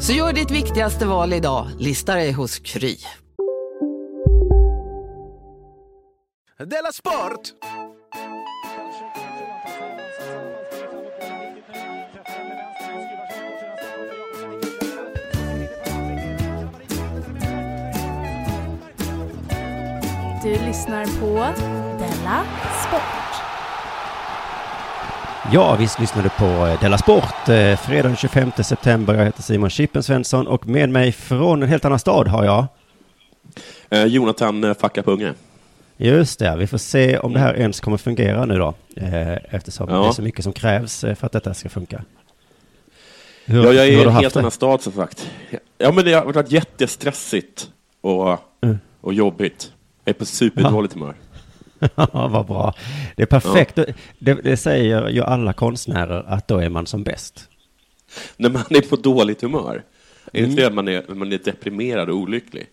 Så gör ditt viktigaste val idag, lista dig hos Kry. Della Sport! Du lyssnar på Della Sport. Ja, visst lyssnade på eh, Della Sport. eh, Fredag den 25 september. Jag heter Simon Chippen Svensson och med mig från en helt annan stad har jag. Eh, Jonathan eh, Facka Punge. Just det, vi får se om det här ens kommer fungera nu då. eh, Eftersom Ja. det är så mycket som krävs för att detta ska funka. Hur, Ja, jag är i du en helt det? annan stad som sagt. Ja, men det har varit jättestressigt och, Mm. och jobbigt. Jag är på superdåligt humör. Ja, vad bra. Det är perfekt. Det, det säger ju alla konstnärer att då är man som bäst. När man är på dåligt humör. Är det Mm. det att man är, man är deprimerad och olycklig?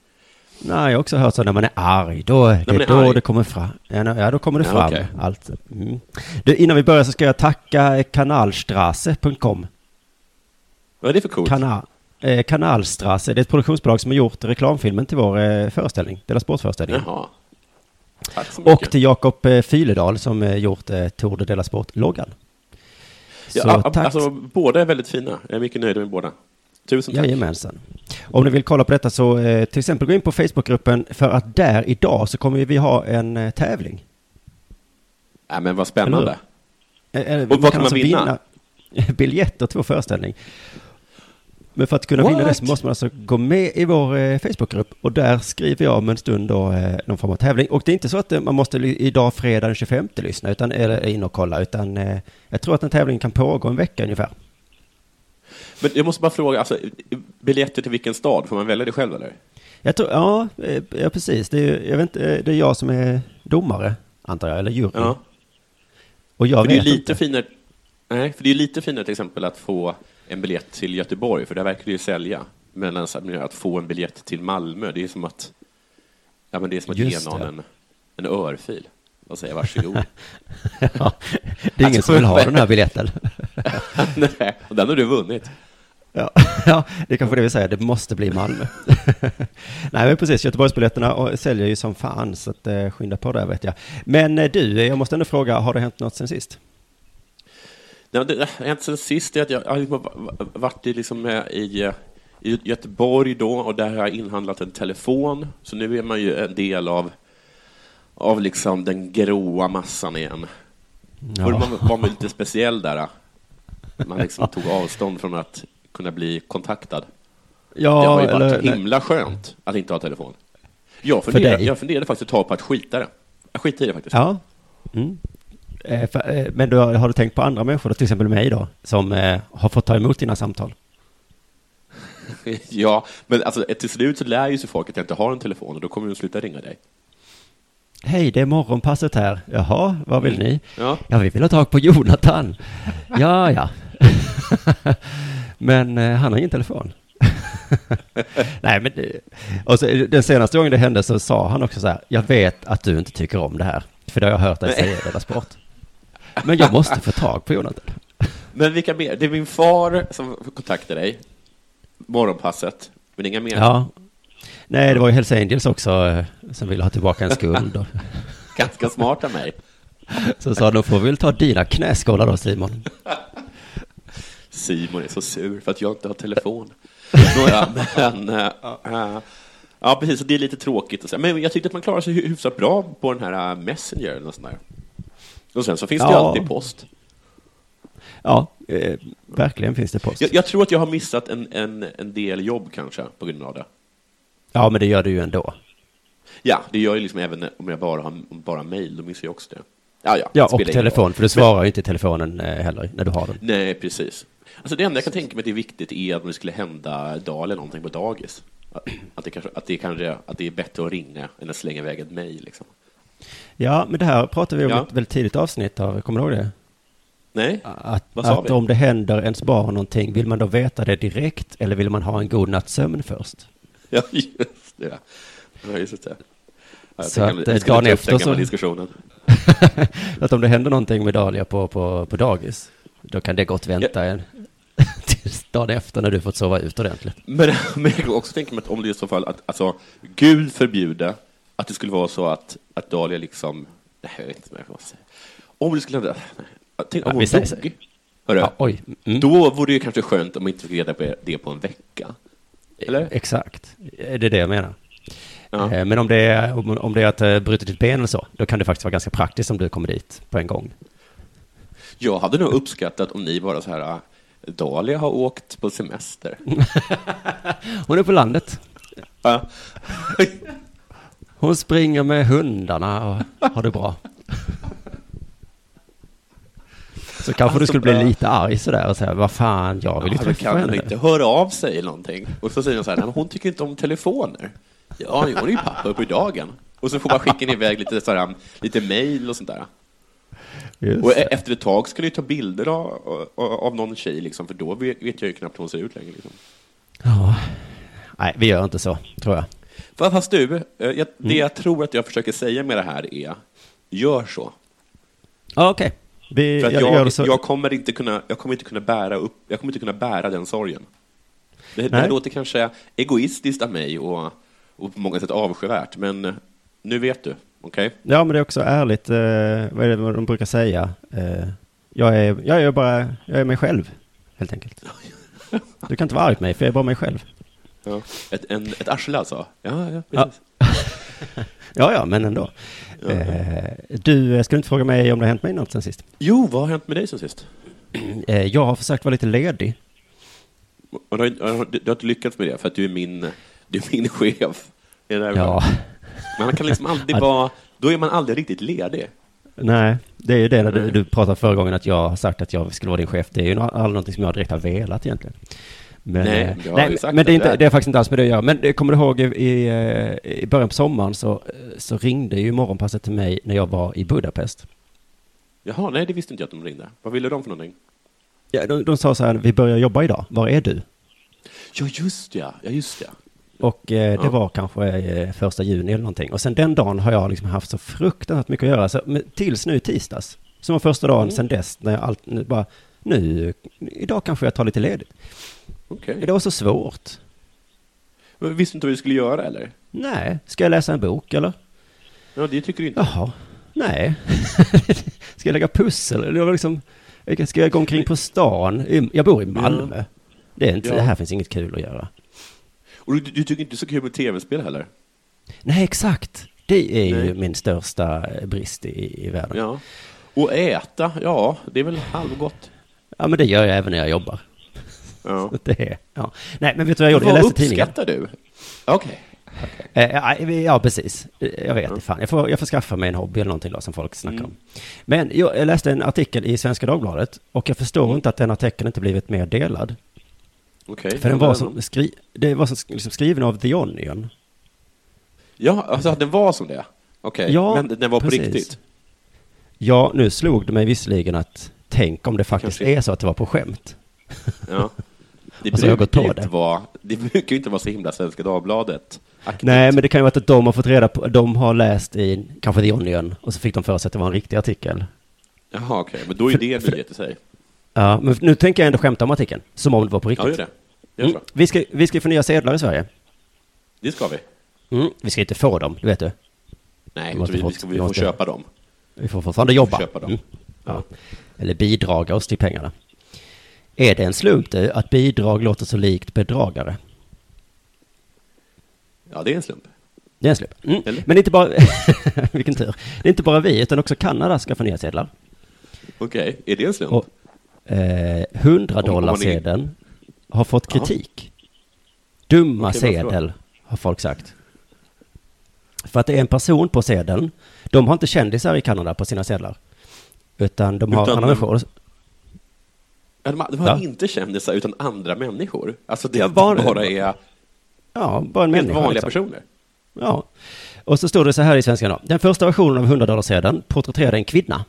Nej, jag har också hört så när man är arg, då, det man är är då arg. det kommer fram. Ja, ja då kommer det Ja, fram okej. allt. Mm. Du, innan vi börjar så ska jag tacka kanalstrasse.com. Vad är det för coolt? Kana, eh, Kanalstrasse, det är ett produktionsbolag som har gjort reklamfilmen till vår eh, föreställning, Dela Sportföreställningen. Jaha. Och till Jakob eh, Fyledal som eh, gjort eh, Tour de Dela Sport-loggan. Ja, a- tack. alltså, båda är väldigt fina. Jag är mycket nöjd med båda. Tusen tack. Jajamensan. Om ni vill kolla på detta så eh, till exempel gå in på Facebookgruppen för att där idag så kommer vi ha en eh, tävling. Ja, men vad spännande. Eh, eh, Och vad man kan man vinna? biljetter till vår föreställning. Men för att kunna vinna det så What? måste man alltså gå med i vår eh, Facebookgrupp och där skriver jag om en stund då eh, någon form av tävling. Och det är inte så att eh, man måste idag fredag den 25 lyssna utan, eller in och kolla utan jag tror att en tävling kan pågå en vecka ungefär. Men jag måste bara fråga, alltså, biljetter till vilken stad? Får man välja det själv eller? Jag tror, ja, ja precis. Det är, jag vet inte, det är jag som är domare, antar jag, eller jury. Ja. Och jag För det är vet ju lite inte. finare, nej, för det är ju lite finare till exempel att få en biljett till Göteborg, för där verkar det ju sälja. Men alltså, att få en biljett till Malmö, det är som att, ja, men det är som att ge någon det. en, en örfil och säga varsågod. ja, det är ingen Alltså, som vill ha den här biljetten. nej, och den har du vunnit. Ja, ja, det är kanske det vi säger, det måste bli Malmö. Nej, men precis, Göteborgsbiljetterna säljer ju som fan, så att, eh, skynda på där vet jag. Men eh, du, jag måste ändå fråga, har det hänt något sen sist? Men det har hänt sen sist är att jag har varit i, liksom, eh, i, eh, i Göteborg då, och där har jag inhandlat en telefon. Så nu är man ju en del av, av liksom den gråa massan igen. Ja. Man var man lite speciell där. Man liksom tog avstånd från att kunna bli kontaktad. Ja, det har ju varit eller- himla skönt att inte ha telefon. Jag För funderade, dig? jag funderade faktiskt ett tag på att skita det. Jag skiter i det faktiskt. Ja. Mm. Eh, eh, men då, har du tänkt på andra människor, till exempel mig då, som eh, har fått ta emot dina samtal? ja, men alltså, till slut så lär ju sig folk att jag inte har en telefon och då kommer de sluta ringa dig. Hej, det är morgonpasset här. Jaha, vad vill ni? Ja. Ja, vi vill ha tag på Jonathan. Ja, ja. men han har ingen telefon. Nej, men och så, den senaste gången det hände så sa han också så här, jag vet att du inte tycker om det här, för det har jag hört dig säga i Della Sport. Men jag måste få tag på Jonathan. Men vilka mer? Det är min far som kontaktade dig. Morgonpasset. Men inga mer? Ja. Nej, det var ju Hells Angels också eh, som ville ha tillbaka en skuld. Och, Ganska smart av mig. så sa de, får vi väl ta dina knäskålar då Simon. Simon är så sur för att jag inte har telefon. Nåja, men... äh, äh, Ja, precis. Och det är lite tråkigt. Och så. Men jag tyckte att man klarade sig hy- hyfsat bra på den här äh, Messenger något sånt där. Och sen så finns det ju Ja. alltid post. Ja, eh, verkligen finns det post. Jag, jag tror att jag har missat en, en, en del jobb kanske på grund av det. Ja, men det gör du ju ändå. Ja, det gör jag liksom även om jag bara har bara mail, då missar jag också det. Ja, ja, Ja, och telefon, för du svarar ju inte i telefonen eh, heller när du har den. Nej, precis. Alltså det enda jag kan tänka mig att det är viktigt är att om det skulle hända Dalen någonting på dagis. Att- Att det, kanske, att, det kanske, att det är bättre att ringa än att slänga iväg ett mejl. Liksom. Ja, men det här pratade vi om Ja. i ett väldigt tidigt avsnitt av, kommer du ihåg det? Nej, Att, Vad sa att vi? om det händer ens barn någonting, vill man då veta det direkt eller vill man ha en god natts sömn först? ja, just det. Ja, just det. Ja, Så att, jag eh, dagen efter så- diskussionen. att om det händer någonting med Dahlia på, på, på dagis, då kan det gott vänta en tills dagen efter när du fått sova ut ordentligt. Men, men jag också tänka mig att om det är så fall att, alltså, Gud förbjude att det skulle vara så att, att Dahlia liksom, nej, jag vet inte vad jag ska säga. Om det skulle hända, tänk om Ja, hon så. dog, hörru, Ja, oj. Mm. då vore det kanske skönt om man inte fick reda på det på en vecka. Eller? Exakt, det är det jag menar. Ja. Eh, Men om det, är, om, om det är att uh, bryta ditt ben eller så, då kan det faktiskt vara ganska praktiskt om du kommer dit på en gång. Jag hade nog uppskattat om ni bara så här, ah, Dahlia har åkt på semester. Hon är på landet. Ja. Hon springer med hundarna och har det bra. Så kanske du Alltså, skulle bli bra. lite arg sådär och säga, vad fan, jag vill ju Ja, träffa kan henne. inte höra av sig eller någonting. Och så säger hon så här, "Nej, men hon tycker inte om telefoner. Ja, hon är ju pappa på dagen. Och så får man skicka iväg lite, så här, lite mail och sånt där. Just Och det. e- efter ett tag ska ni ta bilder av, av, någon tjej, liksom, för då vet vet jag ju knappt hur hon ser ut längre. Liksom. Ja. Nej, vi gör inte så, tror jag. Fa- Fast du, eh, jag, Mm. det jag tror att jag försöker säga med det här är, gör så. Ja, okej. Vi För att jag, jag, så. jag, kommer inte kunna, jag kommer inte kunna bära upp, jag kommer inte kunna bära den sorgen. Det, det här låter kanske egoistiskt av mig och, och på många sätt avskyvärt, men nu vet du, okej? Ja, men det är också ärligt, eh, vad är det vad de brukar säga? Eh, jag, är, jag är bara, jag är mig själv, helt enkelt. Du kan inte vara arg på mig, för jag är bara mig själv. Ja. Ett, en, ett arsle alltså? Ja, ja, Ja. precis. Ja, ja, men ändå. Ja. Eh, du, eh, ska du inte fråga mig om det har hänt mig något sen sist? Jo, vad har hänt med dig sen sist? Eh, jag har försökt vara lite ledig. Och du, har, du du har inte lyckats med det, för att du är min, du är min chef. Är det Ja, man kan liksom aldrig vara, då är man aldrig riktigt ledig. nej, det är ju det när du, du pratade förra gåungen att jag har sagt att jag skulle vara din chef. Det är ju aldrig någonting som jag direkt har velat egentligen. Men, Nej, eh, har ju nej, men att det är, inte, det är faktiskt inte alls med det att göra. Men eh, kommer du ihåg i, i, eh, början på sommaren så, eh, så ringde ju morgonpasset till mig när jag var i Budapest. Jaha, nej, det visste inte jag att de ringde. Vad ville de för någonting? Ja, de, de sa så här, vi börjar jobba idag, var är du? Ja, just ja. Ja, just ja. Och eh, det Ja. var kanske eh, första juni eller någonting. Och sen den dagen har jag liksom haft så fruktansvärt mycket att göra. Så, men, tills nu i tisdags. Som var första dagen Mm. sen dess. När jag allt, nu bara, nu, idag kanske jag tar lite ledigt. Okej. Det var så svårt. Men Visste inte vad du skulle göra, eller? Nej, ska jag läsa en bok eller? Ja, det tycker du inte. Jaha, nej. ska jag lägga pussel? Det var liksom, ska jag gå omkring på stan? Jag bor i Malmö. Det, är inte, Ja. det här finns inget kul att göra. Och du, du tycker inte så kul med tv-spel heller? Nej, exakt. Det är ju Nej. min största brist i, i världen. Ja. Och äta, ja, det är väl halvgott. Ja, men det gör jag även när jag jobbar. Ja. Det är, ja. Nej, men vet du vad jag gjorde? Jag Vad läste tidningen. uppskattar du? Okej. Eh, ja, ja, precis. Eh, Jag vet inte fan. Jag får, jag får skaffa mig en hobby eller någonting då som folk snackar Mm. om. Men jag, jag läste en artikel i Svenska Dagbladet och jag förstår Mm. inte att den artikeln inte blivit mer delad. Okej. För den var som, skri, det var som liksom skriven av The Onion. Ja, alltså den var som det? Okej, Ja, men den var på precis. riktigt? Ja, nu slog det mig visserligen att tänk om det faktiskt Kanske- är så att det var på skämt. Ja. Det Alltså, brukar ju inte vara, det brukar ju inte vara så himla Svenska Dagbladet. aktigt. Nej, men det kan ju vara att de har fått reda på, de har läst i kanske The Onion och så fick de för sig att det var en riktig artikel. Jaha, okej, men då är det en nyhet i sig. Ja, men nu tänker jag ändå skämta om artikeln, som om det var på riktigt. Ja, gör det. Gör Mm. Vi ska, vi ska få nya sedlar i Sverige. Det ska vi. Mm. Vi ska inte få dem, det vet du. Nej, Vi måste vi, få- vi, ska, vi vi får måste- köpa dem. Vi får fortfarande jobba. Köpa dem. Mm. Ja. Eller bidraga oss till pengarna. Är det en slump du, att bidrag låter så likt bedragare? Ja, det är en slump. Det är en slump. Mm. Men det är inte bara, vilken tur. Det är inte bara vi, utan också Kanada ska få nya sedlar. Okej, är det en slump? Och eh, 100 dollarsedeln har fått kritik. Dumma Okej, varför då? sedel, har folk sagt. För att det är en person på sedeln. De har inte kändisar i Kanada på sina sedlar. Utan de har Utan- andra människor. Ja, de, de har Ja. inte kändisar utan andra människor. Alltså det Ja, bara- bara är Ja, bara en människa. vanliga liksom. personer. Ja. Och så står det så här i svenskan då. Den första versionen av 100 dollarsedeln porträtterade en kvinna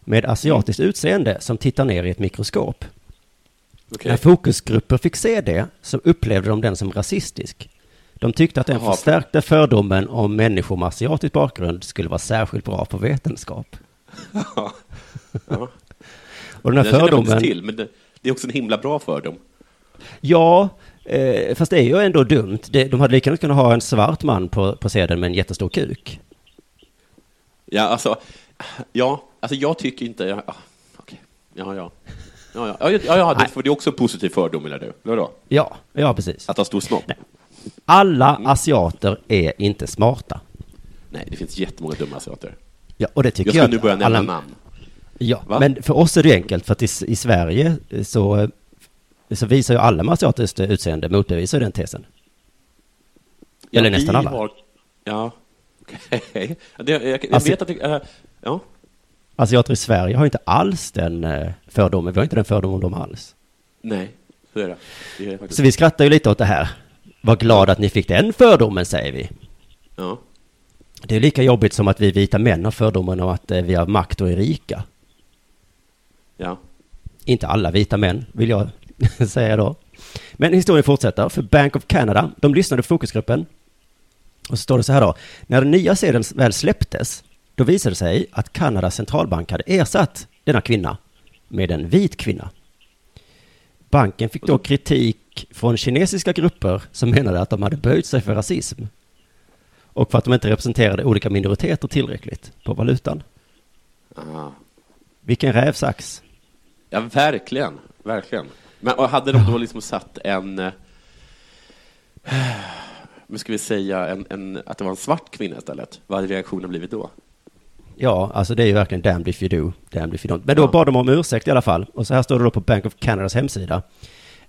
med asiatiskt utseende som tittar ner i ett mikroskop. Okej. När fokusgrupper fick se det så upplevde de den som rasistisk. De tyckte att den Jaha. förstärkte fördomen om människor med asiatisk bakgrund skulle vara särskilt bra på vetenskap. Ja. Ja. Och den här jag fördomen, till, men det, det är också en himla bra fördom. ja, eh, fast det är ju ändå dumt. Det, de hade lika gärna kunnat ha en svart man på, på sedeln med en jättestor kuk. Ja, alltså, ja, alltså jag tycker inte... Ja, okej. ja, ja. Ja, ja, ja, ja, det, för det är också en positiv fördom, eller du? Vadå? Ja, ja precis. Att ha stor snopp? Alla Mm. asiater är inte smarta. Nej, det finns jättemånga dumma asiater. Ja, och det tycker Jag ska jag, nu att börja nämna alla- namn. Ja, Va? men för oss är det enkelt, för att i, i Sverige så, så visar ju alla med asiatiskt utseende motbevisar ju den tesen. Eller Ja, nästan vi alla. Har, ja, okej. Det- Jag, jag, jag vet att det... äh, ja, Asiater i Sverige har inte alls den eh, fördomen, vi har inte den fördomen om dem alls. nej, så är det. det är faktiskt. Så vi skrattar ju lite åt det här. Var glad att ni fick den fördomen, säger vi. Ja. Det är lika jobbigt som att vi vita män har fördomen om att eh, vi har makt och är rika. Ja. Inte alla vita män, vill jag säga då. Men historien fortsätter, för Bank of Canada, de lyssnade på fokusgruppen. Och så står det så här då, när den nya sedeln väl släpptes, då visade det sig att Kanadas centralbank hade ersatt denna kvinna med en vit kvinna. Banken fick då kritik från kinesiska grupper som menade att de hade böjt sig för rasism. Och för att de inte representerade olika minoriteter tillräckligt på valutan. Vilken rävsax. Ja, verkligen. Verkligen. Men och hade de då liksom satt en... eh, Men ska vi säga en, en, att det var en svart kvinna istället? Vad hade reaktionen blivit då? Ja, alltså det är ju verkligen damned if you do, damned if you don't. Men då bad de om ursäkt i alla fall. Och så här står det då på Bank of Canadas hemsida.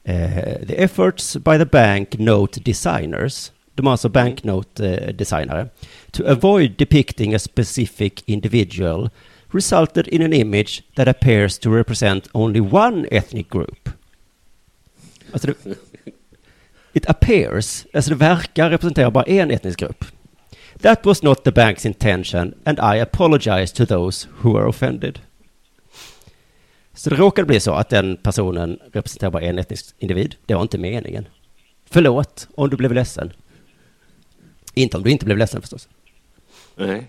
Eh, the efforts by the bank note designers, de är alltså banknote-designare, to avoid depicting a specific individual resulted in an image that appears to represent only one ethnic group. Alltså det, it appears, alltså det verkar representera bara en etnisk grupp. That was not the bank's intention and I apologize to those who are offended. Så det råkade bli så att den personen representerar bara en etnisk individ. Det var inte meningen. Förlåt om du blev ledsen. Inte om du inte blev ledsen förstås. Nej.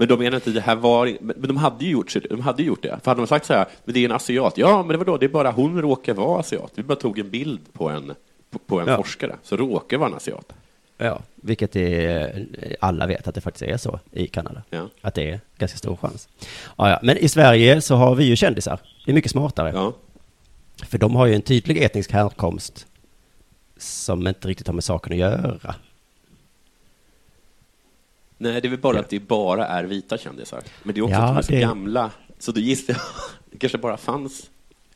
Men de menar inte det här var... Men de hade ju gjort, de hade gjort det. För hade de sagt så här, men det är en asiat. Ja, men det var då, det är bara hon råkar vara asiat. Vi bara tog en bild på en, på, på en Ja. forskare, så råkar vara en asiat. Ja, vilket är, alla vet att det faktiskt är så i Kanada. Ja. Att det är ganska stor chans. Ja, ja. Men i Sverige så har vi ju kändisar. Det är mycket smartare. Ja. För de har ju en tydlig etnisk härkomst som inte riktigt har med saken att göra. Nej, det är väl bara att det bara är vita kändisar. Men det är också Ja, att de är så det- gamla. Så då gissar jag, det kanske bara fanns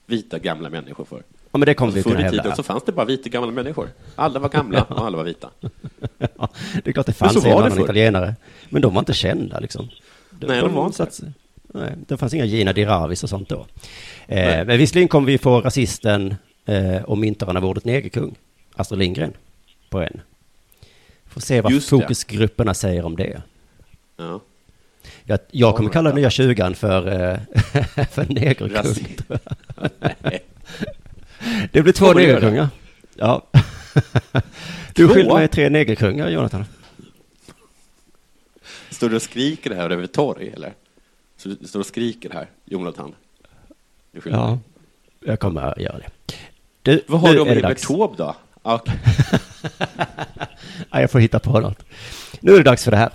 vita gamla människor för. Ja, men det kommer vi Förr i tiden så fanns det bara vita gamla människor. Alla var gamla och alla var vita. Ja, det är klart det fanns en och förr. italienare. Men de var inte kända liksom. Nej, de var inte satt, nej, det fanns inga Gina Diravis och sånt då. Eh, men visserligen kommer vi få rasisten eh, och myntaren av ordet negerkung, Astrid Lindgren, på en. Får se vad Just det. fokusgrupperna säger om det. Ja. Jag, jag kommer All kalla nya tjugan för, eh, för negerkung. Det blir två det? negerkungar. Ja. Du skyller mig tre negerkungar, Jonathan. Står du och skriker det här över ett torg, eller? Så du står och skriker här, Jonathan? Du Ja, mig. jag kommer att göra det. Du, Vad har du om det dags. Taube då? Ja, okej. Ja, jag får hitta på något. Nu är det dags för det här.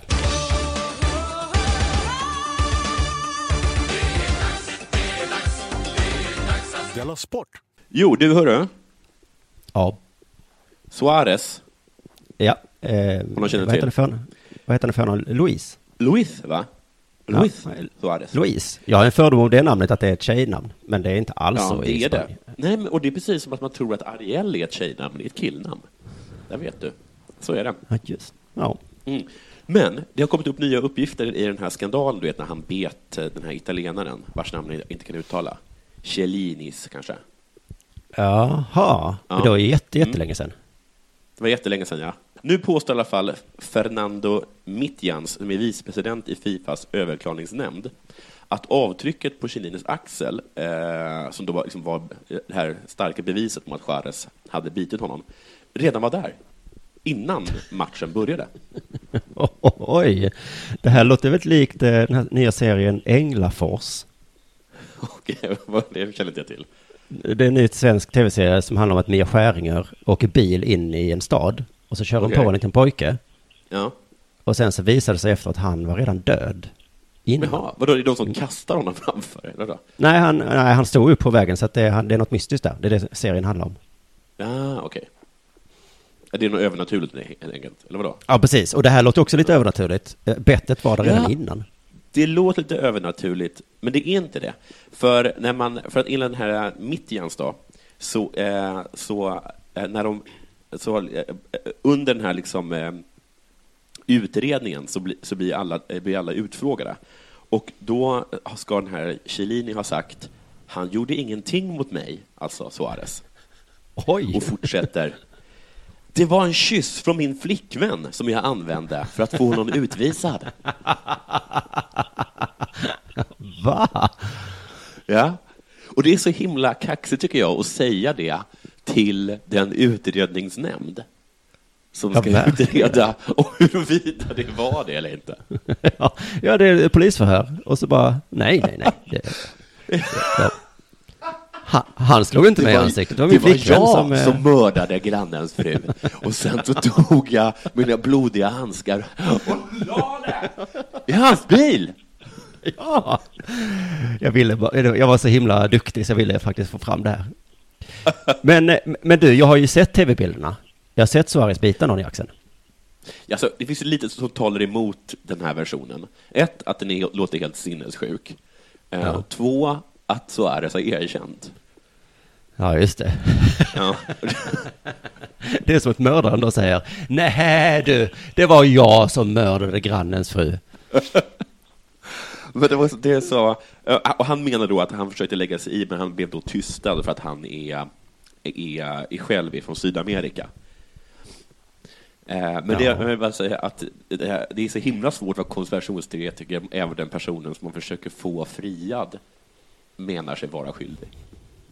Della Sport! Jo, du hörru. Ja. Suarez, Ja. Eh, vad, heter till. det för, vad heter det för någon? Louise? Luis, va? Luis Ja. Suarez. Louise. Jag har en fördom om det namnet att det är ett tjejnamn. Men det är inte alls Ja, så det i är det. Nej, men, och det är precis som att man tror att Ariel är ett tjejnamn, det är ett killnamn. Där vet du. Så är det. Ja, just. Ja. Mm. Men det har kommit upp nya uppgifter i den här skandalen, du vet när han bet eh, den här italienaren, vars namn jag inte kan uttala. Cellinis, kanske. Jaha, Ja. det var ju jätte, jättelänge sedan. Det var jättelänge sedan, ja. Nu påstår i alla fall Fernando Mitjans, som är vicepresident i Fifas överklagningsnämnd, att avtrycket på Cellinis axel, eh, som då var, liksom var det här starka beviset om att Juarez hade bitit honom, redan var där. Innan matchen började. Oj, det här låter väldigt likt eh, den här nya serien Änglafors. Okej, det känner inte jag till. Det är en ny svensk tv-serie som handlar om att Mia Skäringer åker bil in i en stad och så kör hon Okej. på en liten pojke Ja. och sen så visade det sig efter att han var redan död. Innan. Jaha, vadå, är det de som kastar honom framför? Eller då? Nej, han, nej, han stod upp på vägen så att det, det är något mystiskt där. Det är det serien handlar om. Ja, okej. Ja, Det är något övernaturligt helt enkelt, eller vadå? Ja, precis. Och det här låter också lite övernaturligt. Eh, Bettet var där redan Ja. innan. Det låter lite övernaturligt, men det är inte det. För, när man, för att enligt den här Mitjans då, så, eh, så eh, när de, så, eh, under den här liksom, eh, utredningen så, bli, så blir, alla, eh, blir alla utfrågade. Och då ska den här Cellini ha sagt, han gjorde ingenting mot mig, alltså Suarez. Oj! Och fortsätter. Det var en kyss från min flickvän som jag använde för att få honom utvisad. Va? Ja. Och det är så himla kaxigt tycker jag att säga det till den utredningsnämnd som Ja, ska verkligen. utreda huruvida det var det eller inte. ja, ja, det är polisförhör. Och så bara, nej, nej, nej. Det, ja. Han, han slog inte mig i ansiktet. Det var min det var jag som... som, eh, mördade grannens fru. Och sen så tog jag mina blodiga handskar och la det i hans bil. Ja! Jag, ville jag var så himla duktig så jag ville faktiskt få fram det här. Men, eh, men du, jag har ju sett tv-bilderna. Jag har sett Suarez bita någon i axeln. Alltså, det finns ju lite som talar emot den här versionen. Ett, att den är, låter helt sinnessjuk. Eh, Ja. och Två, att Suarez har erkänt. Ja, just det. Ja. Det är som att mördaren då säger, nej du, det var jag som mördade grannens fru. Men det, var, det så, eh, och han menar då att han försökte lägga sig i, men han blev då tystad för att han är, är, är själv från Sydamerika. Eh, Men det, Ja. jag vill bara säga att det är- det är så himla svårt att vara konspirationsteoretiker, även den personen som man försöker få friad menar sig vara skyldig.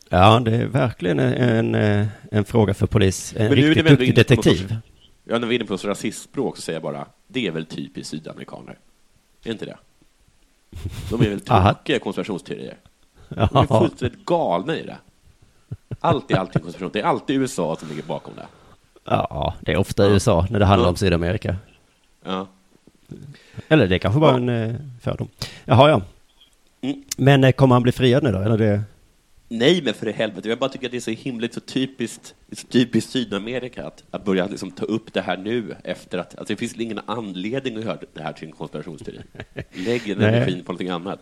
Ja, det är verkligen en, en, en fråga för polis. En Men riktigt duktig detektiv. Ja, när vi är inne på rasistspråk så säger jag bara, det är väl typiskt sydamerikaner. Är inte det? De är väl tråkiga konspirationsteorier. De är fullständigt galna i det. Allt är alltid konspiration. Det är alltid USA som ligger bakom det. ja, det är ofta USA när det handlar Ja. om Sydamerika. Ja. Eller det är kanske bara Ja. en eh, fördom. Jaha, ja. Mm. Men eh, kommer han bli friad nu då? Eller det... Nej, men för i helvete. Jag bara tycker att det är så himligt så typiskt, så typiskt Sydamerika att, att börja liksom ta upp det här nu efter att... Alltså det finns ingen anledning att göra det här till en konspirationsteori. Lägg energin på någonting annat.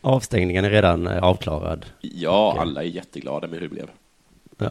Avstängningen är redan eh, avklarad. Ja, alla är jätteglada med hur det blev. Ja.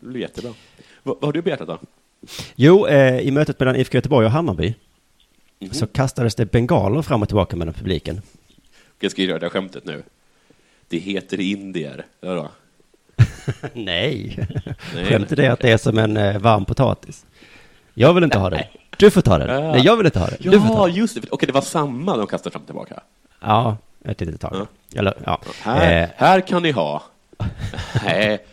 Det blir jättebra. Vad, vad har du på hjärtat då? Jo, eh, i mötet mellan IFK Göteborg och Hammarby Mhm. så kastades det bengaler fram och tillbaka mellan publiken. Jag ska göra det här skämtet nu. Det heter indier. Ja, då. Nej. Nej. Skämtet är att det är som en eh, varm potatis. Jag vill inte ha den. Du får ta den. Ja. Nej, jag vill inte ha den. Du får ta Ja, den. just det. Okej, det var samma de kastade fram och tillbaka. Ja, ett litet tag. Eller, ja. Här, Eh, här kan ni ha. Nej.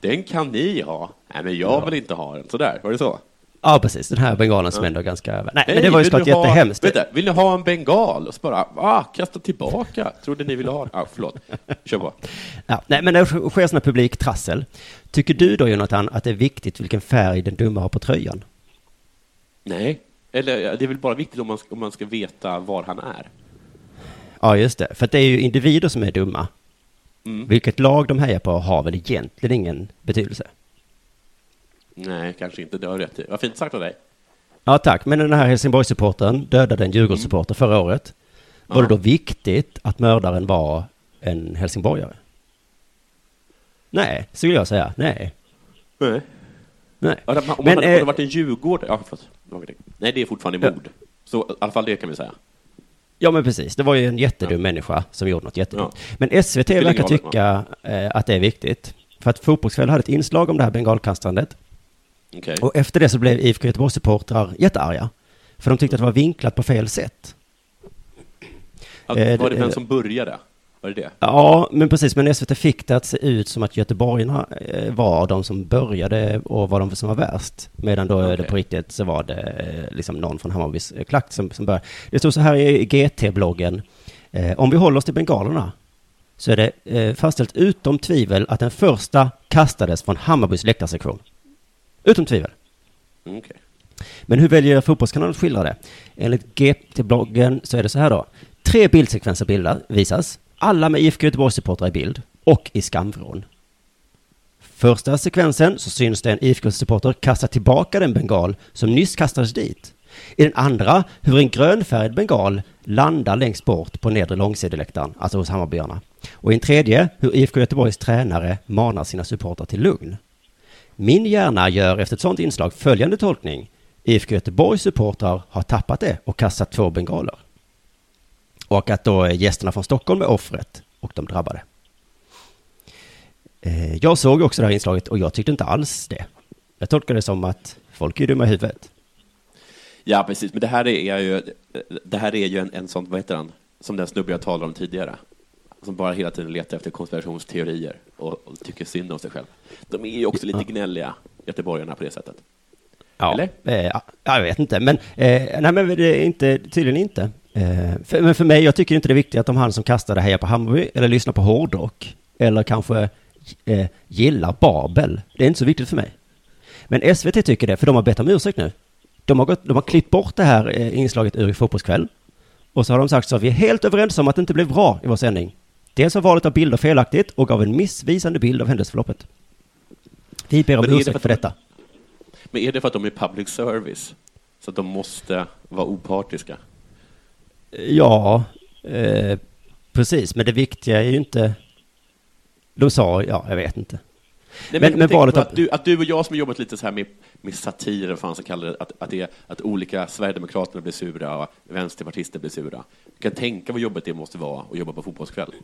Den kan ni ha. Nej, men jag vill inte ha den. Sådär, var det så? ja, precis. Den här bengalen som ändå är ganska... Nej, Hej, men det var ju såklart ha- jättehemskt. Vänta, vill ni ha en bengal? Och så bara, ah, kasta tillbaka. Trodde ni ville ha den. Ah, förlåt. Kör på. Ja, nej, men det sker sådana publiktrassel. Tycker du då, Jonathan, att det är viktigt vilken färg den dumma har på tröjan? Nej. Eller det är väl bara viktigt om man, om man ska veta var han är. Ja, just det. För det är ju individer som är dumma. Mm. Vilket lag de hejar på har väl egentligen ingen betydelse. Nej, kanske inte. Det har rätt i. Vad fint sagt av dig. Ja, tack. Men den här Helsingborgssupportern dödade en Djurgårdssupporter förra året. Var Ja. det då viktigt att mördaren var en helsingborgare? Nej, skulle jag säga. Nej. Nej. Nej. Ja, Om man Men, hade, eh, varit en Djurgård... Ja, förlåt. Nej, det är fortfarande Ja. mord. Så i alla fall det kan vi säga. Ja, men precis. Det var ju en jättedum människa som gjorde något jättedumt. Men SVT verkar tycka eh, att det är viktigt. För att Fotbollskväll hade ett inslag om det här bengalkastandet. Okej. Och efter det så blev IFK Göteborgs-supportrar jättearga. För de tyckte att det var vinklat på fel sätt. Att, Eh, var det det- vem som började? Var det det? Ja, men precis. Men SVT fick det att se ut som att göteborgarna eh, var de som började och var de som var värst. Medan då eh, det på riktigt så var det eh, liksom någon från Hammarbys eh, klack som, som började. Det stod så här i GT-bloggen. Om vi håller oss till bengalerna så är det fastställt utom tvivel att den första kastades från Hammarbys läktarsektion. Utom tvivel. Okej. Men hur väljer Fotbollskanalen att skildra det? Enligt GT-bloggen så är det så här då. Tre bildsekvenser bilda, visas, alla med IFK Göteborgs-supportrar i bild och i skamvrån. Första sekvensen så syns det en IFK-supporter kasta tillbaka den bengal som nyss kastades dit. I den andra hur en grönfärgad bengal landar längst bort på nedre långsideläktaren, alltså hos Hammarbyarna. Och i en tredje hur IFK Göteborgs tränare manar sina supportrar till lugn. Min hjärna gör efter ett sådant inslag följande tolkning. IFK Göteborgs supportrar har tappat det och kastat två bengaler. Och att då gästerna från Stockholm är offret och de drabbade. Eh, Jag såg också det här inslaget och jag tyckte inte alls det. Jag tolkar det som att folk är dumma i huvudet. Ja, precis. Men det här är ju, det här är ju en, en sån, vad heter han, som den snubbe jag talade om tidigare. Som bara hela tiden letar efter konspirationsteorier och, och tycker synd om sig själv. De är ju också lite gnälliga, göteborgarna, på det sättet. Ja, Eller? Eh, ja, jag vet inte, men, eh, nej, men det är inte, tydligen inte. Eh, för, men för mig, jag tycker inte det är viktigt att om han som kastade hejar på Hammarby, eller lyssnar på hårdrock, eller kanske eh, gillar Babel. Det är inte så viktigt för mig. Men SVT tycker det, för de har bett om ursäkt nu. De har, gått, de har klippt bort det här eh, inslaget ur Fotbollskväll. Och så har de sagt så att vi är helt överens om att det inte blev bra i vår sändning. Dels var valet av bilder felaktigt och gav en missvisande bild av händelseförloppet. Vi ber om är det ursäkt för för de- detta. Men är det för att de är public service? Så att de måste vara opartiska? Ja, eh, precis. Men det viktiga är ju inte... De sa, ja, jag vet inte. Nej, men men, men valet att, du, att du och jag som har jobbat lite så här med, med satir, vad fan som kallar det, att, att, det att olika Sverigedemokraterna blir sura och vänsterpartister blir sura. Du kan tänka vad jobbigt det måste vara att jobba på fotbollskväll.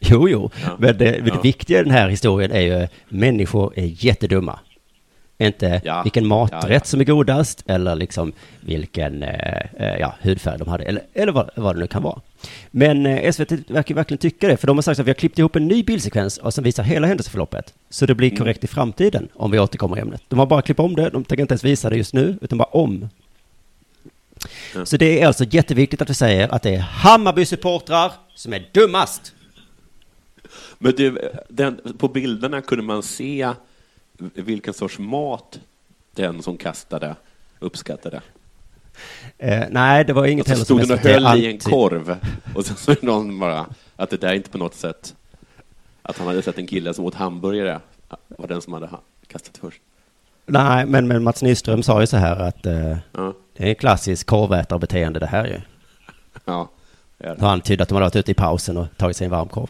Jo, jo. Ja. Men det, men det Ja. viktiga i den här historien är ju människor är jättedumma. Inte Ja. vilken maträtt Ja, ja. som är godast eller liksom vilken eh, eh, ja, hudfärg de hade eller, eller vad, vad det nu kan vara. Men eh, SVT verkar verkligen tycka det, för de har sagt att vi har klippt ihop en ny bildsekvens och som visar hela händelseförloppet. Så det blir Mm. korrekt i framtiden om vi återkommer i ämnet. De har bara klippt om det, de tänker inte ens visa det just nu, utan bara om. Ja. Så det är alltså jätteviktigt att vi säger att det är Hammarby-supportrar som är dummast. Men du, den, på bilderna kunde man se vilken sorts mat den som kastade uppskattade. Eh, nej, det var inget Och så heller stod som den och höll i en korv och sen så är det någon bara att det där inte på något sätt att han hade sett en kille som åt hamburgare var den som hade ha- kastat först. Nej, men, men Mats Nyström sa ju så här att eh, Ja. det är en klassisk korvätarbeteende det här ju. Ja, det Han antydde att de hade varit ute i pausen och tagit sig en varm korv.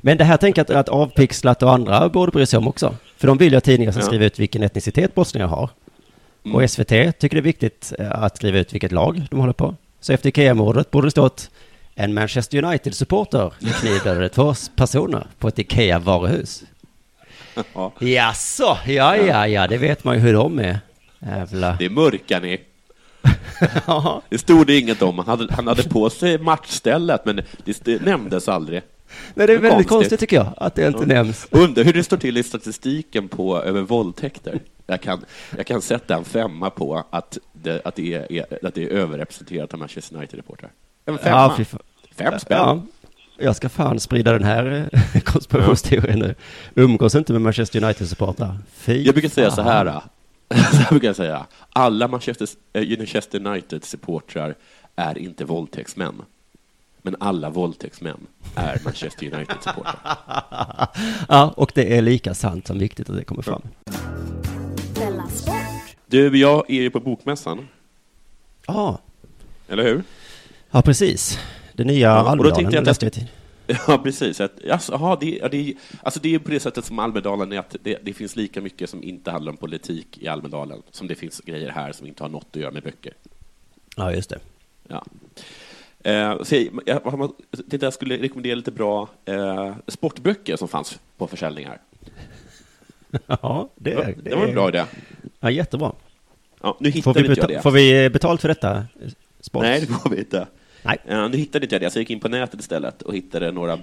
Men det här tänker jag att, att Avpixlat och andra borde bry sig om också. För de vill ju att tidningar ska Ja. skriva ut vilken etnicitet brottslingar har. Mm. Och SVT tycker det är viktigt eh, att skriva ut vilket lag de håller på. Så efter Ikea-mordet borde det stått en Manchester United-supporter knivdödade två personer på ett Ikea-varuhus. Ja. Jaså, ja, ja, ja, det vet man ju hur de är. Jävla... Det mörkar ni. Det stod det inget om. Han hade, han hade på sig matchstället, men det, det nämndes aldrig. Nej, det är väldigt konstigt. konstigt tycker jag, att det inte nämns. Undrar hur det står till i statistiken på över våldtäkter. Jag kan, jag kan sätta en femma på att det, att det, är, att det är överrepresenterat av Manchester United-reportrar. En femma. Ja. Fem spänn. Ja, jag ska fan sprida den här eh, konspirationsteorin nu. Umgås inte med Manchester United-supportrar. Jag brukar säga så här. Så brukar jag säga. Alla Manchester, eh, Manchester United-supportrar är inte våldtäktsmän. Men alla våldtäktsmän är Manchester United-supportrar. Ja, och det är lika sant som viktigt att det kommer fram. Du, jag är ju på Bokmässan, Ja, eller hur? ja precis. Det nya Ja, Almedalen jag att- jag. Ja, precis. Att, alltså, aha, det, det, alltså, det är på det sättet som Almedalen är, att det, det finns lika mycket som inte handlar om politik i Almedalen som det finns grejer här som inte har något att göra med böcker. Ja, just det. Ja. Eh, så jag, jag, jag, tänkte jag skulle rekommendera lite bra eh, sportböcker som fanns på försäljningar. Ja, det, är, det var en bra idé. Ja, jättebra. Ja, nu Får hittade vi, inte jag det. får vi betalt för detta? Spons? Nej, det får vi inte. Nej. Eh, nu hittade inte jag det, så jag gick in på nätet istället och hittade några eh,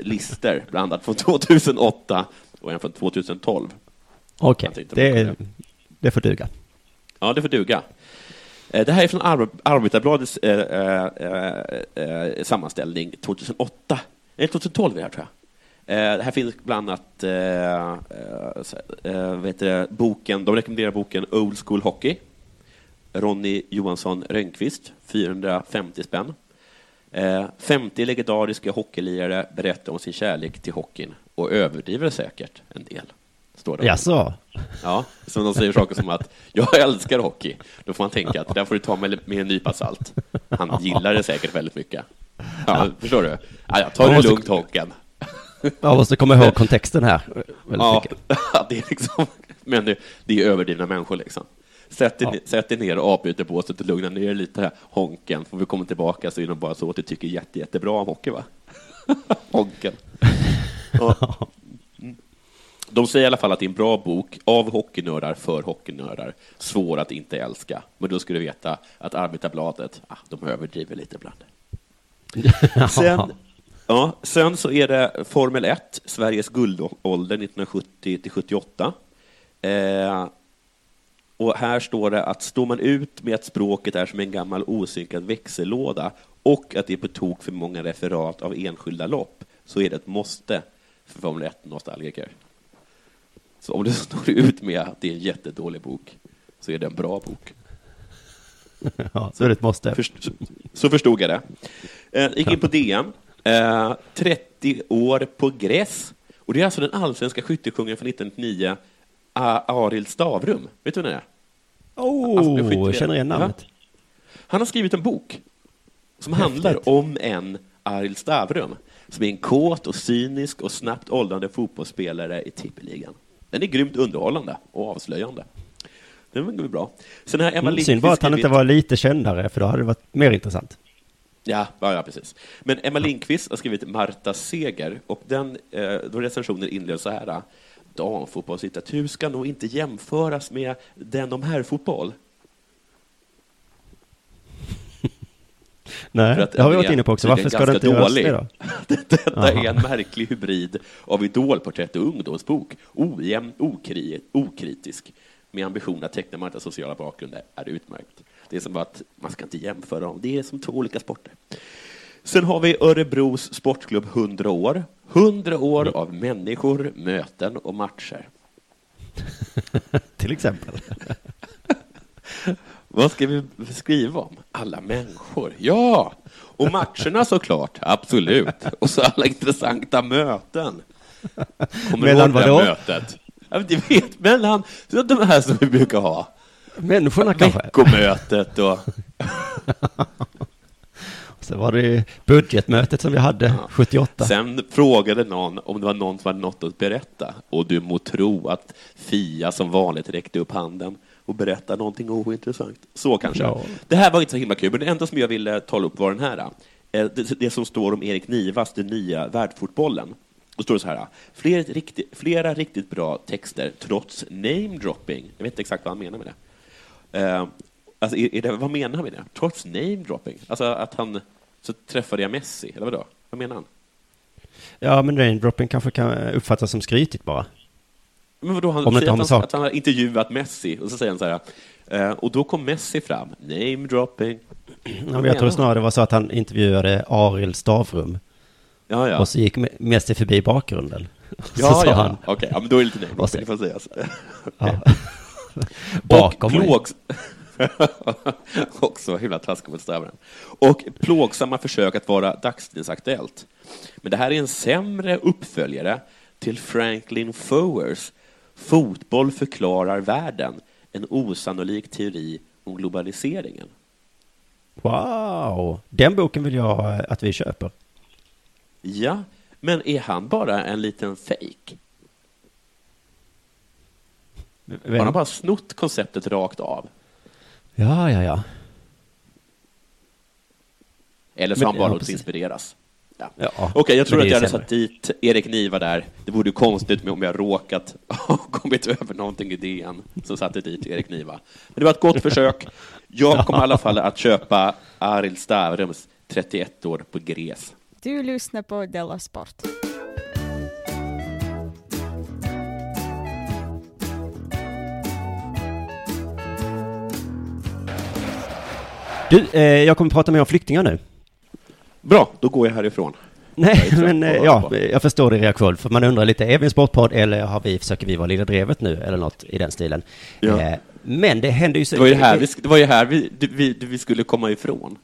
listor, bland annat från 2008 och en från 2012. Okej, tänkte det, det får duga. Ja, det får duga. Eh, det här är från Ar- Arbetarbladets eh, eh, sammanställning 2008. Eller 2012 är det här, tror jag. Det här finns bland annat vad heter det, boken, de rekommenderar boken Old School Hockey. Ronny Johansson Rönnqvist, 450 spänn. 50 legendariska hockeylirare berättar om sin kärlek till hockeyn och överdriver säkert en del. Står det. Jaså? Ja, så de säger saker som att jag älskar hockey. Då får man tänka att där får du ta med, med en nypa salt. Han gillar det säkert väldigt mycket. Ja, förstår du? Ja, jag tar Man det måste- lugnt, hockeyn. Jag måste komma ihåg kontexten här. Ja, det är liksom, men det, det är överdrivna människor liksom. Sätt dig, ner- sätt dig ner och avbryter båset och lugna ner dig lite här, honken. Får vi komma tillbaka så är det bara så att du tycker jätte, jättebra om hockey, va? honken. Ja. De säger i alla fall att det är en bra bok av hockeynördar för hockeynördar. Svår att inte älska. Men då ska du veta att Arbetarbladet, ah, de överdriver lite ibland. Sen, ja, sen så är det Formel 1, Sveriges guldålder 1970 till 78. Eh, och här står det att står man ut med att språket är som en gammal osynkad växellåda och att det är på tok för många referat av enskilda lopp så är det ett måste för Formel 1-nostalgiker. Så om du står ut med att det är en jättedålig bok så är det en bra bok. Ja, så är det ett måste. Först, så, förstod jag det. Eh, gick in på DN. Eh, 30 år på gräs. Och det är alltså den allsvenska skyttekungen från 1999, A- Arild Stavrum. Vet du vem det är? Oh, Alltså, jag känner igen namnet. Han har skrivit en bok som Häftigt. handlar om en Arild Stavrum som är en kåt och cynisk och snabbt åldrande fotbollsspelare i tippeligan. Den är grymt underhållande och avslöjande. Den var bra. Sen har Emma Mm, synd bara att han inte var lite kändare, för då hade det varit mer intressant. Ja, ja, ja, precis. Men Emma Lindqvist har skrivit Marta Seger och den, eh, då recensionen inleds så här. Damfotbollslitteratur ska nog inte jämföras med den om herrfotboll. Nej, För att det har vi varit inne på också. Varför ska det inte göras det då? Detta Aha. är en märklig hybrid av idolporträtt och ungdomsbok. Ojämn, okri, okritisk, med ambition att teckna Martas sociala bakgrund är- är utmärkt. Det är som att man ska inte jämföra dem. Det är som två olika sporter. Sen har vi Örebros sportklubb 100 år. 100 år Mm. av människor, möten och matcher. Till exempel. Vad ska vi skriva om? Alla människor. Ja! Och matcherna såklart, absolut. Och så alla intressanta möten. Kommer du Mellan ihåg det här vadå? mötet? Ja, Du vet, mellan de här som vi brukar ha. Människorna kanske? Veckomötet och... Så var det budgetmötet som vi hade 78. Sen frågade någon om det var någon som hade något att berätta och du må tro att Fia som vanligt räckte upp handen och berättade någonting ointressant. Så kanske. Ja. Det här var inte så himla kul, men det enda som jag ville tala upp var den här. Eh, Det, det som står om Erik Nivas, den nya världsfotbollen. Då står det så här. Flera riktigt, flera riktigt bra texter trots namedropping. Jag vet inte exakt vad han menar med det. Eh, alltså, är, det vad menar han med det? Trots namedropping? Alltså att han så träffade jag Messi, eller vadå? Vad menar han? Ja, men raindropping kanske kan uppfattas som skrytigt bara. Men vadå, han Om det säger att han, att han har intervjuat Messi och så säger han så här. Eh, och då kom Messi fram. Namedropping. Ja, men jag tror snarare det var så att han intervjuade Arild Stavrum. Ja, ja. Och så gick Me- Messi förbi bakgrunden. Ja, ja. han, Okej, ja, men då är det lite Och så- namedropping, får sägas. Ja. Och Bakom mig. plågs... Också himla taskigt mot stävaren. Och plågsamma försök att vara dagstidningsaktuellt. Men det här är en sämre uppföljare till Franklin Fowers Fotboll förklarar världen, en osannolik teori om globaliseringen. Wow, den boken vill jag att vi köper. Ja, men är han bara en liten fake? Har han bara snott konceptet rakt av? Ja, ja, ja. Eller så har han bara ja, låtit precis. inspireras. Ja. Ja, Okej, jag tror att jag hade satt dit Erik Niva där. Det vore ju konstigt med om jag råkat ha kommit över någonting i DN som satte dit Erik Niva. Men det var ett gott försök. Jag kommer i alla fall att köpa Arild Stavrums 31 år på gräs. Du lyssnar på Della Sport. Du, eh, jag kommer prata mer om flyktingar nu. Bra, då går jag härifrån. Nej, Jag men eh, ja, jag förstår din reaktion. För man undrar lite, är vi en sportpodd eller har vi, försöker vi vara Lilla Drevet nu? Eller något i den stilen. Ja. Eh, men det händer ju så... Det var ju här vi, det var ju här vi, vi, vi skulle komma ifrån.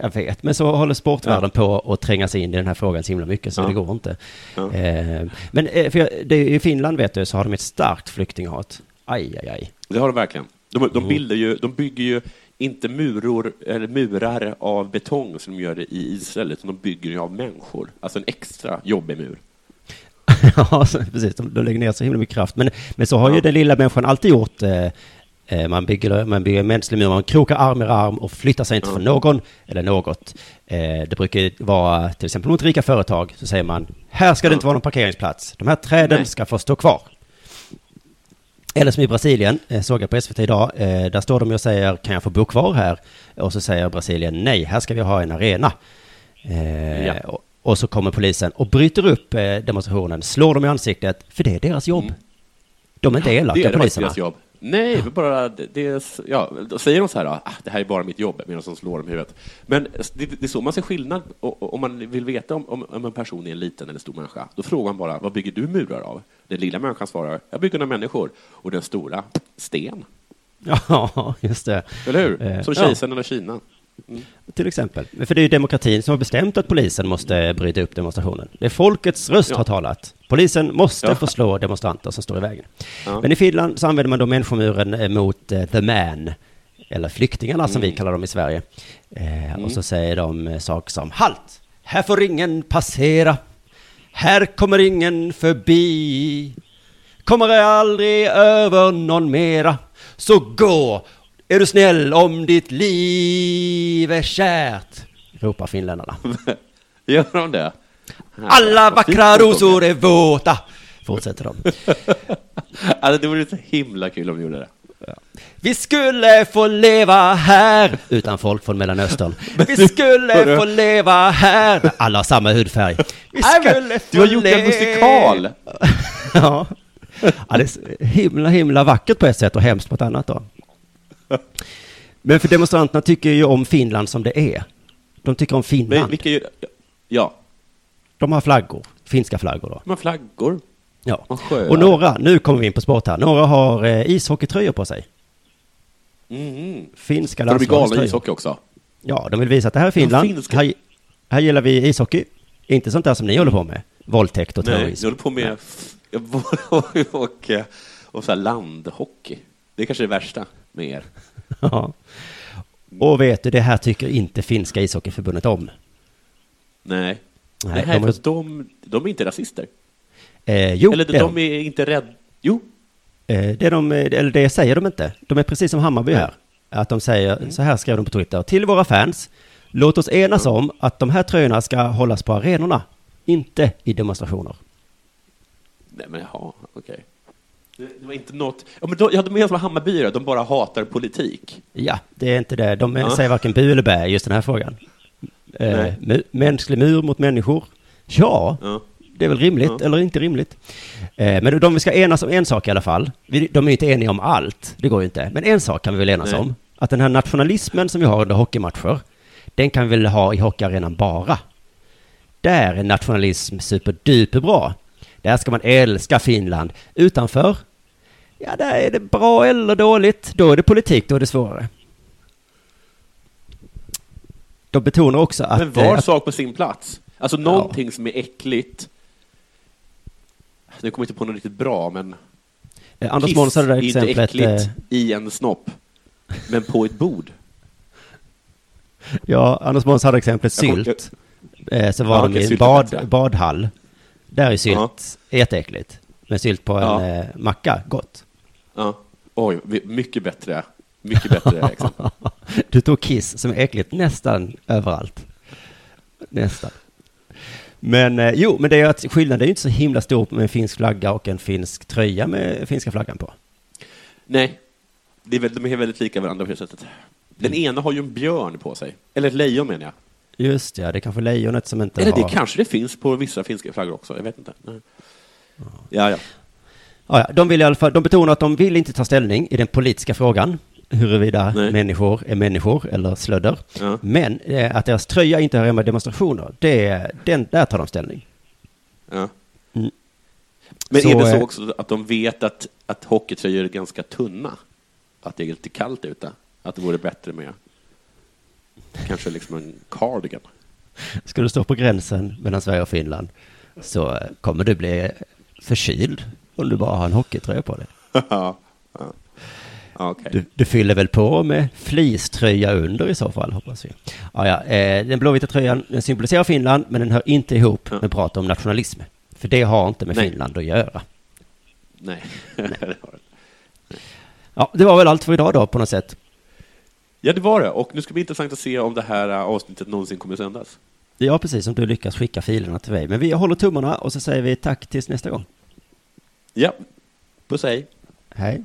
Jag vet, men så håller sportvärlden på att tränga sig in i den här frågan så himla mycket, så Ja. det går inte. Ja. Eh, men eh, för jag, det, i Finland, vet du, så har de ett starkt flyktinghat. Aj, aj, aj. Det har de verkligen. De, de, Mm. ju, de bygger ju inte muror, eller murar av betong som de gör det i Israel, utan de bygger ju av människor. Alltså en extra jobbig mur. ja, precis. De, de lägger ner så himla mycket kraft. Men, men så har ju den lilla människan alltid gjort. Eh, eh, man bygger, man bygger en mänsklig mur, man krokar arm i arm och flyttar sig inte från någon eller något. Eh, det brukar vara, till exempel mot rika företag, så säger man, här ska det inte vara någon parkeringsplats. De här träden Nej. ska få stå kvar. Eller som i Brasilien, eh, såg jag på SVT idag, eh, där står de och säger, kan jag få bo kvar här? Och så säger Brasilien, nej, här ska vi ha en arena. Eh, Ja. och, så kommer polisen och bryter upp demonstrationen, slår dem i ansiktet, för det är deras jobb. De är inte elaka, Mm. det är poliserna. deras jobb. Nej, är bara, det, det ja, då säger de så här, ah, det här är bara mitt jobb, medan de slår dem i huvudet. Men det, det är så man ser skillnad, om man vill veta om, om, om en person är en liten eller stor människa, då frågar man bara, vad bygger du murar av? Den lilla människan svarar, jag bygger några människor, och den stora, sten. Ja, just det. Eller hur? Eh, Som ja. kejsaren av Kina. Mm. Till exempel. För det är ju demokratin som har bestämt att polisen måste bryta upp demonstrationen. Det är folkets röst Ja. har talat. Polisen måste Ja. få slå demonstranter som står i vägen. Ja. Men i Finland så använder man då människomuren eh, mot eh, the man, eller flyktingarna som vi Mm. kallar dem i Sverige. Eh, Och så säger de eh, saker som halt, här får ingen passera, här kommer ingen förbi, kommer aldrig över någon mera, så gå, är du snäll om ditt liv är kärt, ropar finländarna. Gör de det? Alla vackra rosor är våta, fortsätter de. Alltså, det vore så himla kul om de gjorde det. Vi skulle få leva här utan folk från Mellanöstern. Vi skulle få leva här. Alla har samma hudfärg. Vi skulle få du har gjort en musikal! ja. ja, det är himla, himla vackert på ett sätt och hemskt på ett annat då. Men för demonstranterna tycker ju om Finland som det är. De tycker om Men Finland. vilka gör... Ja, De har flaggor, finska flaggor då. de har flaggor. Ja. Och. Och några, nu kommer vi in på sport här, några har eh, ishockeytröjor på sig. Mhm. Finska För de blir galna i landslagströjor. ishockey också. Ja, de vill visa att det här är Finland. finska. Här, här gillar vi ishockey. Inte sånt där som ni håller på med. Våldtäkt och Nej, terrorism. jag håller på med och, och, och så här landhockey. Det är kanske det värsta med er. Ja. Och vet du, det här tycker inte finska ishockeyförbundet om. Nej. Nej, det här de är har- för att de, de är inte rasister. Eh, jo, Eller är de är inte rädda. Jo. Eh, det, de, eller det säger de inte. De är precis som Hammarby här. Att de säger, så här skrev de på Twitter, till våra fans, låt oss enas om att de här tröjorna ska hållas på arenorna, inte i demonstrationer. Nej men jaha, okej. Det, det var inte något... Ja, men då, ja, de är som Hammarbyare, de bara hatar politik. Ja, det är inte det. De Ja. säger varken bu eller bä just den här frågan. Eh, mänsklig mur mot människor? Ja, Ja. det är väl rimligt, Ja. eller inte rimligt. Eh, men de ska enas om en sak i alla fall. Vi- De är inte eniga om allt, det går ju inte. Men en sak kan vi väl enas Nej. om. Att den här nationalismen som vi har under hockeymatcher, den kan vi väl ha i hockeyarenan bara. Där är nationalism superduperbra. Där ska man älska Finland. Utanför, ja där är det bra eller dåligt. Då är det politik, då är det svårare. De betonar också att... Men var eh, att sak på sin plats. Alltså någonting som är äckligt. Nu kommer jag inte på något riktigt bra, men... Eh, Anders Måns hade det där är inte exemplet, äckligt eh, i en snopp, men på ett bord. Ja, Anders Måns hade exemplet Jag sylt. Eh, så var Ja, de i en bad, badhall. Där är sylt jätteäckligt. Men sylt på en Ja. eh, macka, gott. Ja. Oj, mycket bättre. Mycket bättre exempel. Du tog Kiss som är äckligt nästan överallt. Nästan. Men eh, jo, men det är att skillnaden är ju inte så himla stor med en finsk flagga och en finsk tröja med finska flaggan på. Nej, det är väl, de är väldigt lika varandra på det sättet. Den Mm. ena har ju en björn på sig. Eller ett lejon menar jag. Just ja, det är kanske lejonet som inte Eller har... det kanske det finns på vissa finska flaggor också, jag vet inte. Nej. Ja, ja. Ja, de vill i alla fall, de betonar att de vill inte ta ställning i den politiska frågan, huruvida Nej. människor är människor eller slödder. Ja. Men eh, att deras tröja inte hör hemma i demonstrationer, det, den, där tar de ställning. ja. Mm. Men Så, är det så eh, också att de vet att, att hockeytröjor är ganska tunna? Att det är lite kallt ute? Att det vore bättre med kanske liksom en cardigan? Ska du stå på gränsen mellan Sverige och Finland så kommer du bli förkyld om du bara har en hockeytröja på dig. ja. ja. Ja, okej. Du, du fyller väl på med fleecetröja under i så fall, hoppas vi. Ja, ja, eh, den blåvita tröjan den symboliserar Finland, men den hör inte ihop med prat om nationalism. För det har inte med Nej. Finland att göra. Nej. det. Ja, det var väl allt för idag då på något sätt. Ja, det var det. Och nu ska det bli intressant att se om det här eh, avsnittet någonsin kommer sändas. Ja, precis som du lyckas skicka filerna till mig. Men vi håller tummarna och så säger vi tack tills nästa gång. Ja, puss hej. Hej.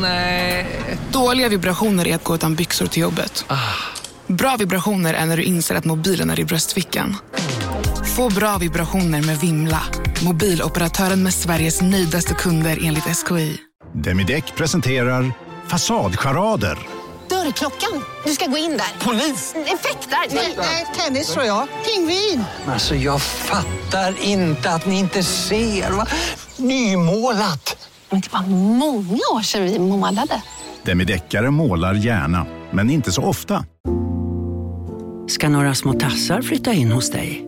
Nej. Dåliga vibrationer är att gå utan byxor till jobbet. Bra vibrationer är när du inser att mobilen är i bröstfickan. Få bra vibrationer med Vimla. Mobiloperatören med Sveriges nöjdaste kunder enligt SKI. Demideck presenterar Fasadcharader. Dörrklockan. Du ska gå in där. Polis? Effektar? Nej, tennis tror jag. Pingvin. Alltså jag fattar inte att ni inte ser. Va? Nymålat! Men det var många år sedan vi målade. Demideckare målar gärna, men inte så ofta. ska några små tassar flytta in hos dig.